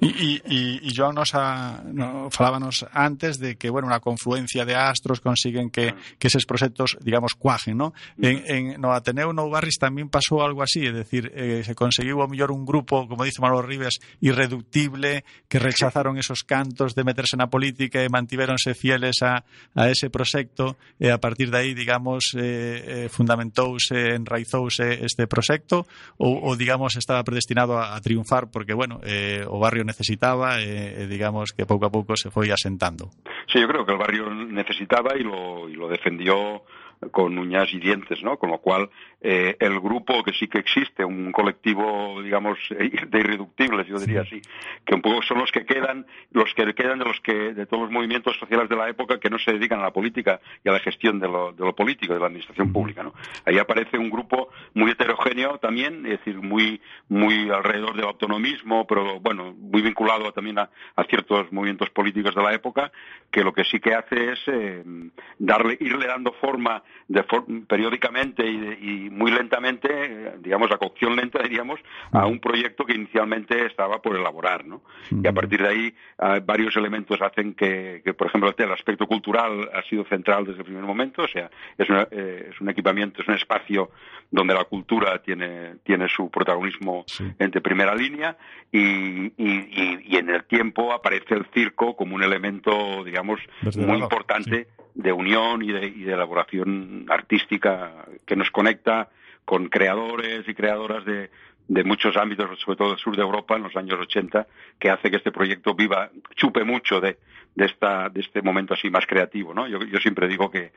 E, e Joan nos a, no, falábanos antes de que, bueno, unha confluencia de astros consiguen que, que eses proxectos, digamos, cuajen, ¿no? En, en, no Ateneo Nou Barris tamén pasou algo así, é dicir, eh, se conseguiu mellor un grupo, como dice Manolo Ribes, irreductible, que rechazaron esos cantos de meterse na política e mantiveronse fieles a, a ese proxecto e a partir de aí, digamos, eh, eh, fundamentouse, enraizouse este proxecto ou, ou digamos, estaba predestinado a, a triunfar porque, bueno, eh, o barrio necesitaba e, e digamos que pouco a pouco se foi asentando. Sí, eu creo que o barrio necesitaba e lo, y lo defendió con uñas y dientes, ¿no? Con lo cual, eh, el grupo que sí que existe, un colectivo, digamos, de irreductibles, yo diría así, que un poco son los que quedan, los que quedan de los que, de todos los movimientos sociales de la época que no se dedican a la política y a la gestión de lo, de lo político, de la administración pública, ¿no? Ahí aparece un grupo muy heterogéneo también, es decir, muy, muy alrededor del autonomismo, pero bueno, muy vinculado también a, a ciertos movimientos políticos de la época, que lo que sí que hace es eh, darle, irle dando forma de periódicamente y, de, y, muy lentamente, digamos, a cocción lenta, diríamos, a un proyecto que inicialmente estaba por elaborar, ¿no? Y a partir de ahí, uh, varios elementos hacen que, que, por ejemplo, el aspecto cultural ha sido central desde el primer momento, o sea, es, una, eh, es un equipamiento, es un espacio donde la cultura tiene, tiene su protagonismo sí. entre primera línea y, y, y, en el tiempo aparece el circo como un elemento, digamos, muy importante sí. de unión y de, y de elaboración artística que nos conecta con creadores y creadoras de, de muchos ámbitos, sobre todo del sur de Europa, en los años 80, que hace que este proyecto viva, chupe mucho de, de, esta, de este momento así más creativo. ¿no? Yo, yo siempre digo que,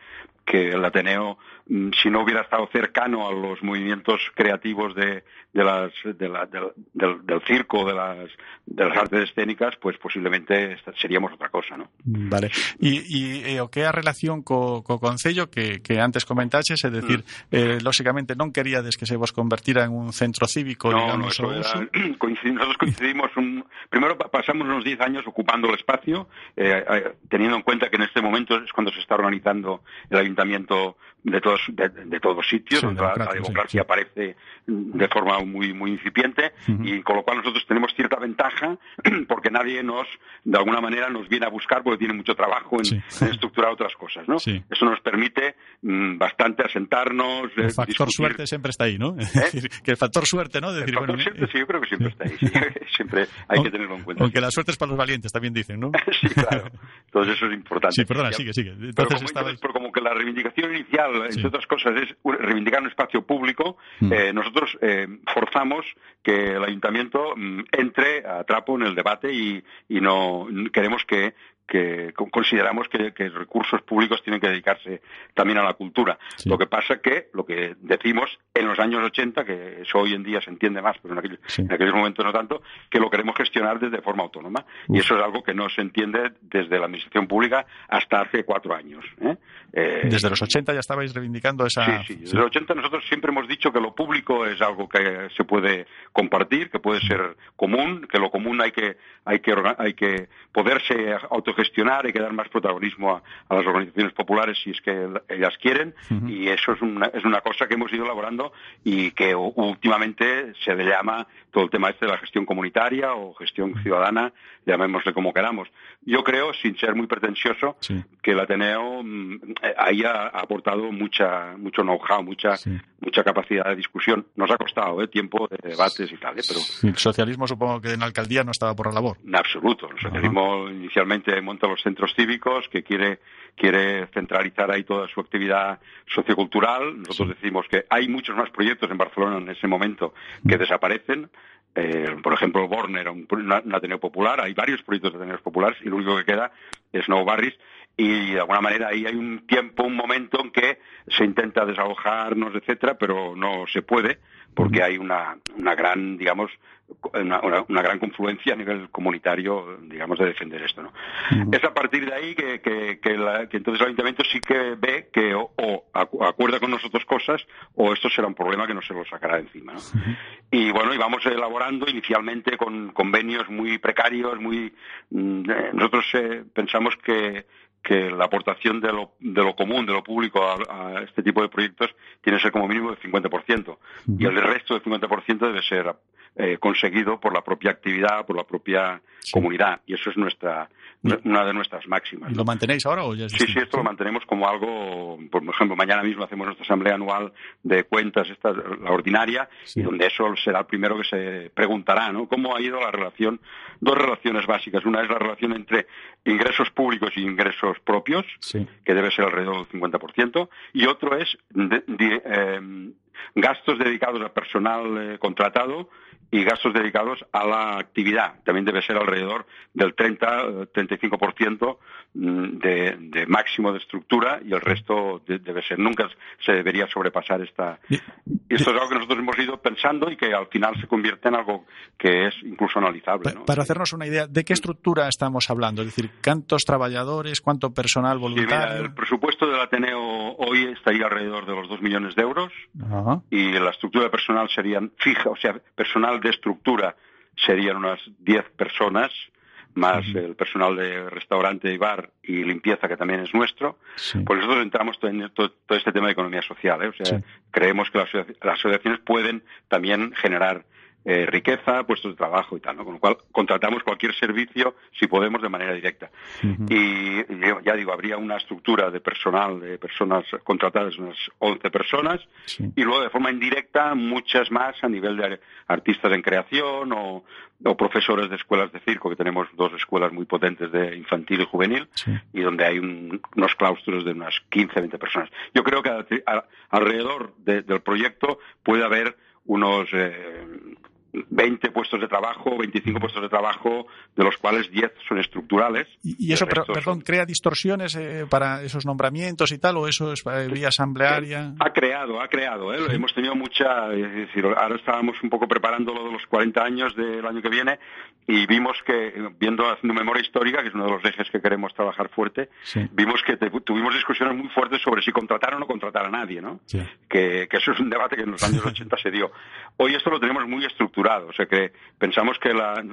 que el Ateneo, mm, si no hubiera estado cercano a los movimientos creativos de, de las, de la, de, del, del, circo, de las, de las artes escénicas, pues posiblemente seríamos otra cosa. ¿no? Vale. E, e, e o que é a relación co, co Concello que, que antes comentaches, é decir, mm. eh, lóxicamente non queríades que se vos convertira en un centro cívico, no, digamos, no, eso, era, coincidimos, nosotros coincidimos un, primero pasamos unos 10 años ocupando el espacio, eh, eh, teniendo en cuenta que en este momento es cuando se está organizando el ayuntamiento de todos de, de todos sitios, sí, donde la, la, democracia sí, aparece de forma muy muy incipiente uh -huh. y con lo cual nosotros tenemos cierta ventaja porque nadie nos de alguna manera nos viene a buscar porque tiene mucho trabajo en, en estructurar otras cosas, ¿no? Eso nos permite mm, bastante asentarnos. El factor discutir. suerte siempre está ahí, ¿no? ¿Eh? Es decir, que el factor suerte, ¿no? De decir, el factor bueno, suerte, eh, sí, yo creo que siempre está ahí. siempre hay que tenerlo en cuenta. Aunque la suerte es para los valientes, también dicen, ¿no? sí, claro. Entonces eso es importante. Sí, perdona, sigue, sigue. Entonces pero, como, estaba... pero como que la reivindicación inicial, entre otras cosas, es reivindicar un espacio público, mm. eh, nosotros eh, forzamos que el ayuntamiento mm, entre a trapo en el debate y, y no queremos que que consideramos que, que, recursos públicos tienen que dedicarse también a la cultura. Lo que pasa que lo que decimos en los años 80, que eso hoy en día se entiende más, pero en, aquel, en aquellos momentos no tanto, que lo queremos gestionar desde forma autónoma. Y eso es algo que no se entiende desde la administración pública hasta hace cuatro años. ¿eh? Eh, desde los 80 ya estabais reivindicando esa. Sí, sí. Desde los 80 nosotros siempre hemos dicho que lo público es algo que se puede compartir, que puede ser común, que lo común hay que, hay que, hay que poderse autogestionar, hay que dar más protagonismo a, las organizaciones populares si es que ellas quieren, y eso es una, es una cosa que hemos ido elaborando y que últimamente se le llama todo el tema este de la gestión comunitaria o gestión ciudadana, llamémosle como queramos. Yo creo, sin ser muy pretencioso, que el Ateneo mm, ahí ha, aportado mucha, mucho know-how, mucha, mucha capacidad de discusión. Nos ha costado ¿eh? tiempo de debates y tal, ¿eh? pero... El socialismo supongo que en la alcaldía no estaba por la labor. En absoluto. El socialismo inicialmente monta los centros cívicos, que quiere, quiere centralizar ahí toda su actividad sociocultural. Nosotros decimos que hay muchos más proyectos en Barcelona en ese momento que desaparecen. Eh, por ejemplo, Borner, un, un, Ateneo Popular, hay varios proyectos de Ateneos Populares y lo único que queda es Nou Barris y de alguna manera ahí hay un tiempo, un momento en que se intenta desalojarnos, etcétera, pero no se puede porque hay una, una gran, digamos, una, una, gran confluencia a nivel comunitario, digamos, de defender esto, ¿no? Es a partir de ahí que, que, que, entonces el ayuntamiento sí que ve que o, acuerda con nosotros cosas o esto será un problema que no se lo sacará encima, ¿no? Y bueno, y vamos elaborando inicialmente con convenios muy precarios, muy... Mm, eh, nosotros eh, pensamos que que la aportación de lo, de lo común, de lo público a, este tipo de proyectos tiene que ser como mínimo del 50%. Y el resto del 50% debe ser eh, conseguido por la propia actividad, por la propia comunidad. Y eso es nuestra una de nuestras máximas. ¿Lo mantenéis ahora o ya Sí, sí, esto lo mantenemos como algo, por ejemplo, mañana mismo hacemos nuestra asamblea anual de cuentas, esta, la ordinaria, y donde eso será el primero que se preguntará, ¿no? ¿Cómo ha ido la relación? Dos relaciones básicas. Una es la relación entre ingresos públicos y ingresos propios, que debe ser alrededor del 50%, y otro es eh, gastos dedicados a personal eh, contratado y gastos dedicados a la actividad. También debe ser alrededor del 30-35% mm, de, de máximo de estructura y el resto debe ser. Nunca se debería sobrepasar esta. Y esto es algo que nosotros hemos ido pensando y que al final se convierte en algo que es incluso analizable. Para hacernos una idea, ¿de qué estructura estamos hablando? Es decir, ¿cuántos trabajadores, cuánto personal voluntario? el presupuesto del Ateneo hoy estaría alrededor de los 2 millones de euros y la estructura de personal serían fija, o sea, personal de estructura serían unas 10 personas, más el personal de restaurante y bar y limpieza, que también es nuestro. Pues nosotros entramos en todo, este tema de economía social. ¿eh? O sea, creemos que las, asociaciones pueden también generar eh, riqueza, puestos de trabajo y tal, ¿no? Con lo cual contratamos cualquier servicio, si podemos, de manera directa. Y ya digo, habría una estructura de personal, de personas contratadas, unas 11 personas, y luego de forma indirecta muchas más a nivel de artistas en creación o, profesores de escuelas de circo, que tenemos dos escuelas muy potentes de infantil y juvenil, y donde hay unos claustros de unas 15, 20 personas. Yo creo que alrededor del proyecto puede haber unos eh, 20 puestos de trabajo, 25 puestos de trabajo, de los cuales 10 son estructurales. ¿Y, eso, perdón, crea distorsiones eh, para esos nombramientos y tal, o eso es eh, vía asamblearia? Ha creado, ha creado. ¿eh? Hemos tenido mucha. Es decir, ahora estábamos un poco preparando lo de los 40 años del año que viene y vimos que, viendo haciendo memoria histórica, que es uno de los ejes que queremos trabajar fuerte, vimos que tuvimos discusiones muy fuertes sobre si contratar o no contratar a nadie, ¿no? Que, que eso es un debate que en los años 80 se dio. Hoy esto lo tenemos muy estructurado o sea que pensamos que la,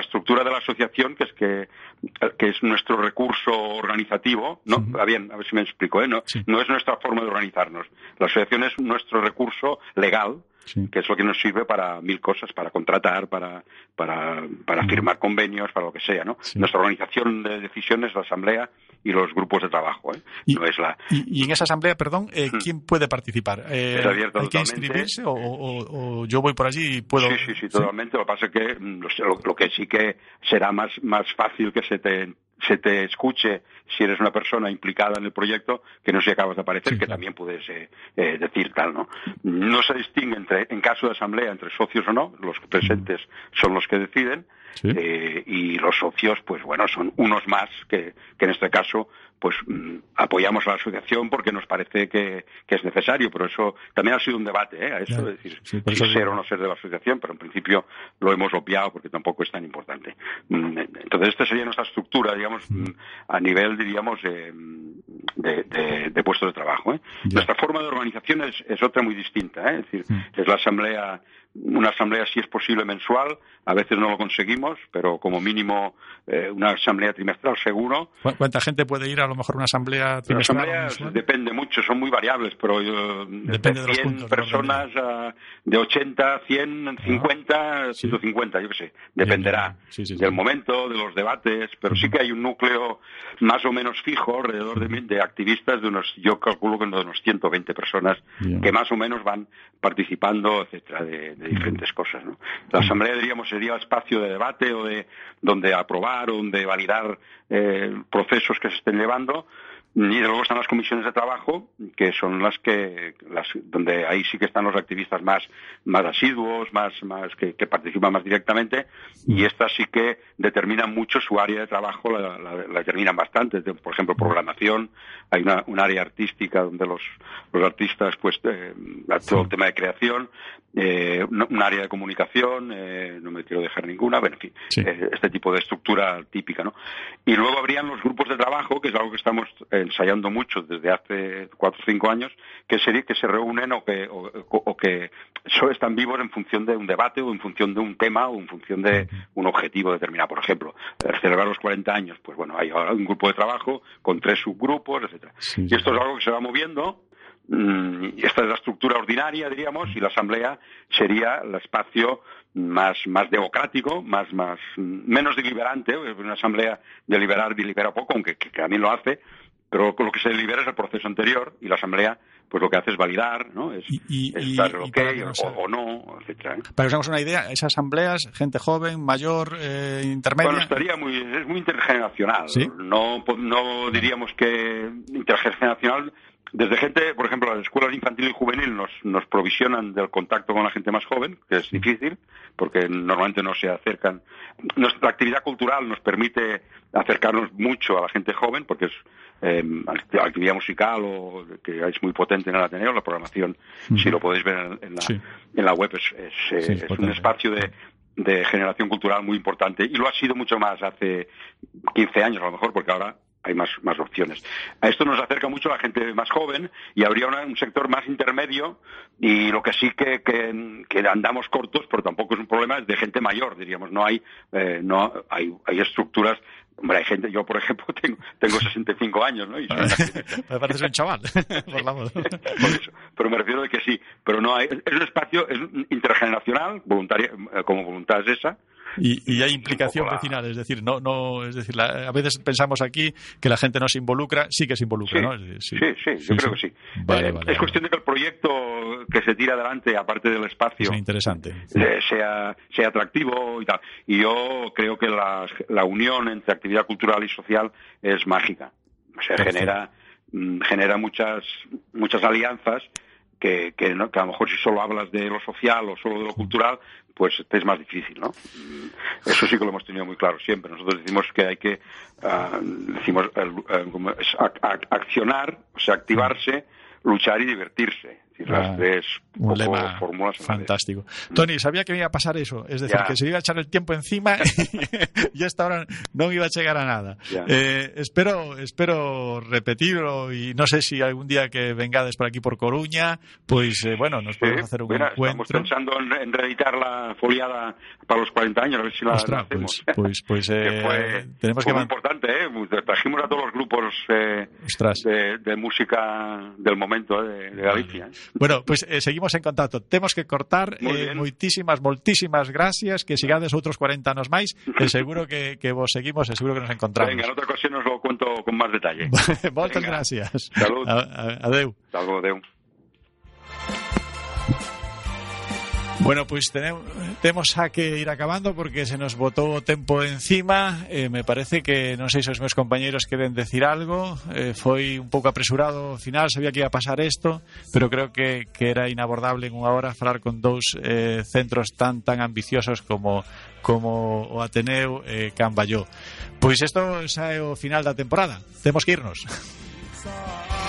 estructura de la asociación, que es que, es nuestro recurso organizativo, no, bien, a ver si me explico, ¿eh? no, no es nuestra forma de organizarnos. La asociación es nuestro recurso legal que es lo que nos sirve para mil cosas, para contratar, para, para, para firmar convenios, para lo que sea, ¿no? Nuestra organización de decisiones, la asamblea y los grupos de trabajo, ¿eh? Y, no es la... y, en esa asamblea, perdón, eh, ¿quién puede participar? Eh, ¿Hay que inscribirse o, yo voy por allí y puedo...? Sí, sí, sí, totalmente. Lo que pasa es que mm, lo, que sí que será más, más fácil que se te se te escuche si eres una persona implicada en el proyecto que no se acabas de aparecer, que también puedes eh, eh, decir tal, ¿no? No se distingue entre, en caso de asamblea entre socios o no, los presentes son los que deciden, Eh, y los socios, pues bueno, son unos más que, que en este caso pues mm, apoyamos a la asociación porque nos parece que, que es necesario, pero eso también ha sido un debate, ¿eh? A eso, es decir, sí, si ser o no ser de la asociación, pero en principio lo hemos obviado porque tampoco es tan importante. Mm, Entonces, esta sería nuestra estructura, digamos, mm, a nivel, diríamos, eh, de, de, de puestos de trabajo. ¿eh? Nuestra forma de organización es, es otra muy distinta, ¿eh? es decir, es la asamblea una asamblea si es posible mensual, a veces no lo conseguimos, pero como mínimo eh, una asamblea trimestral seguro. ¿Cu- ¿Cuánta gente puede ir a lo mejor una asamblea Las asambleas depende mucho, son muy variables, pero yo, Depende de los 100 puntos personas a- de 80, 100, 50, Ah, Sí. 150, yo qué sé. Dependerá. Sí, sí, del momento, de los debates, pero sí que hay un núcleo más o menos fijo alrededor de, de activistas de unos, yo calculo que de unos 120 personas Bien. que más o menos van participando, etcétera, de, de diferentes cosas. ¿no? La asamblea, diríamos, sería el espacio de debate o de donde aprobar o donde validar eh, procesos que se estén llevando. Y luego están las comisiones de trabajo, que son las que, las, donde ahí sí que están los activistas más, más asiduos, más, más, que, que participan más directamente, y estas sí que determinan mucho su área de trabajo, la, la- la determinan bastante. Por ejemplo, programación, hay una, un área artística donde los, los artistas, pues, eh, todo el tema de creación, eh, un área de comunicación, eh, no me quiero dejar ninguna, bueno, en fin, Sí. eh, este tipo de estructura típica, ¿no? Y luego habrían los grupos de trabajo, que es algo que estamos ensayando mucho desde hace cuatro o cinco años, que sería que se reúnen o que, o, o que solo están vivos en función de un debate o en función de un tema o en función de un objetivo determinado. Por ejemplo, celebrar los 40 años, pues bueno, hay ahora un grupo de trabajo con tres subgrupos, etcétera. Sí, y esto es algo que se va moviendo Mm, esta es la estructura ordinaria, diríamos, y la asamblea sería el espacio más, más democrático, más, más, menos deliberante. Una asamblea deliberar delibera poco, aunque que, que también lo hace, pero lo que se delibera es el proceso anterior y la asamblea pues lo que hace es validar, ¿no? Es, Y- y- es y- dar el ok o, no sea- o no, etcétera. ¿eh? Para que os hagamos una idea, esas asambleas, gente joven, mayor, eh, intermedia. Bueno, estaría muy, es muy intergeneracional. Sí. No, no diríamos que intergeneracional. Desde gente, por ejemplo, las escuelas infantil y juvenil nos, nos provisionan del contacto con la gente más joven, que es difícil, porque normalmente no se acercan. Nuestra actividad cultural nos permite acercarnos mucho a la gente joven, porque es eh, act- actividad musical o que es muy potente en el Ateneo, la programación, si lo podéis ver en, en la, Sí. en la web, es, es, Sí, es es un espacio de, de generación cultural muy importante y lo ha sido mucho más hace 15 años a lo mejor porque ahora hay más, más opciones. A esto nos acerca mucho la gente más joven y habría una- un sector más intermedio y lo que sí que, que, que andamos cortos, pero tampoco es un problema, es de gente mayor, diríamos. No hay, eh, no hay, hay estructuras. Hombre, hay gente, yo por ejemplo tengo, tengo 65 años, ¿no? Y soy. Me parece un chaval. por la voz. Por eso. Pero me refiero de que sí. Pero no hay. Es un espacio es intergeneracional, voluntaria, eh, como voluntad es esa. Y, y hay implicación la- vecinal, es decir, no, no, es decir, la- a veces pensamos aquí que la gente no se involucra, sí que se involucra, Sí, ¿no? Decir, sí, sí, yo creo que sí. Vale, Eh, vale, es cuestión de que el proyecto que se tira adelante, aparte del espacio, Es interesante. eh, sea, sea atractivo y tal. Y yo creo que la, la unión entre actividad cultural y social es mágica. O sea, Perfecto. genera, mm, genera muchas, muchas alianzas que, que, ¿no? que a lo mejor si solo hablas de lo social o solo de lo cultural, pues es más difícil, ¿no? Mm, Eso sí que lo hemos tenido muy claro siempre. Nosotros decimos que hay que, ah, decimos, ac- ac- accionar, o sea, activarse, luchar y divertirse. Es decir, Ah, las tres Un lema fórmulas fantástico. Tony, sabía que me iba a pasar eso. Es decir, Ya. que se iba a echar el tiempo encima y esta hora no iba a llegar a nada. Eh, espero, espero repetirlo y no sé si algún día que vengades por aquí por Coruña, pues eh, bueno, nos Sí, podemos hacer un mira, estamos encuentro. pensando en, en reeditar la foliada para los 40 años, a ver si la, Ostras, la hacemos. pues, pues, pues Que eh, fue, tenemos fue que muy importante, ¿eh? Trajimos a todos los grupos eh, de, de música del momento eh, de Galicia. Bueno, pues eh, seguimos en contacto. Temos que cortar. Eh, moitísimas, moltísimas gracias. Que sigades outros 40 anos máis. E seguro que, que vos seguimos e seguro que nos encontramos. Venga, en otra ocasión os lo cuento con más detalle. Venga. gracias. Salud. A, a, adeu. Luego, adeu. Bueno, pois tenemos, temos a que ir acabando porque se nos botou o tempo encima. Eh, Me parece que, non sei se os meus compañeros queren decir algo. Eh, Foi un pouco apresurado ao final, sabía que ia pasar isto Pero creo que, que era inabordable en unha hora falar con dous eh, centros tan tan ambiciosos como como o Ateneu e eh, Camballó Pois isto xa é o final da temporada, temos que irnos.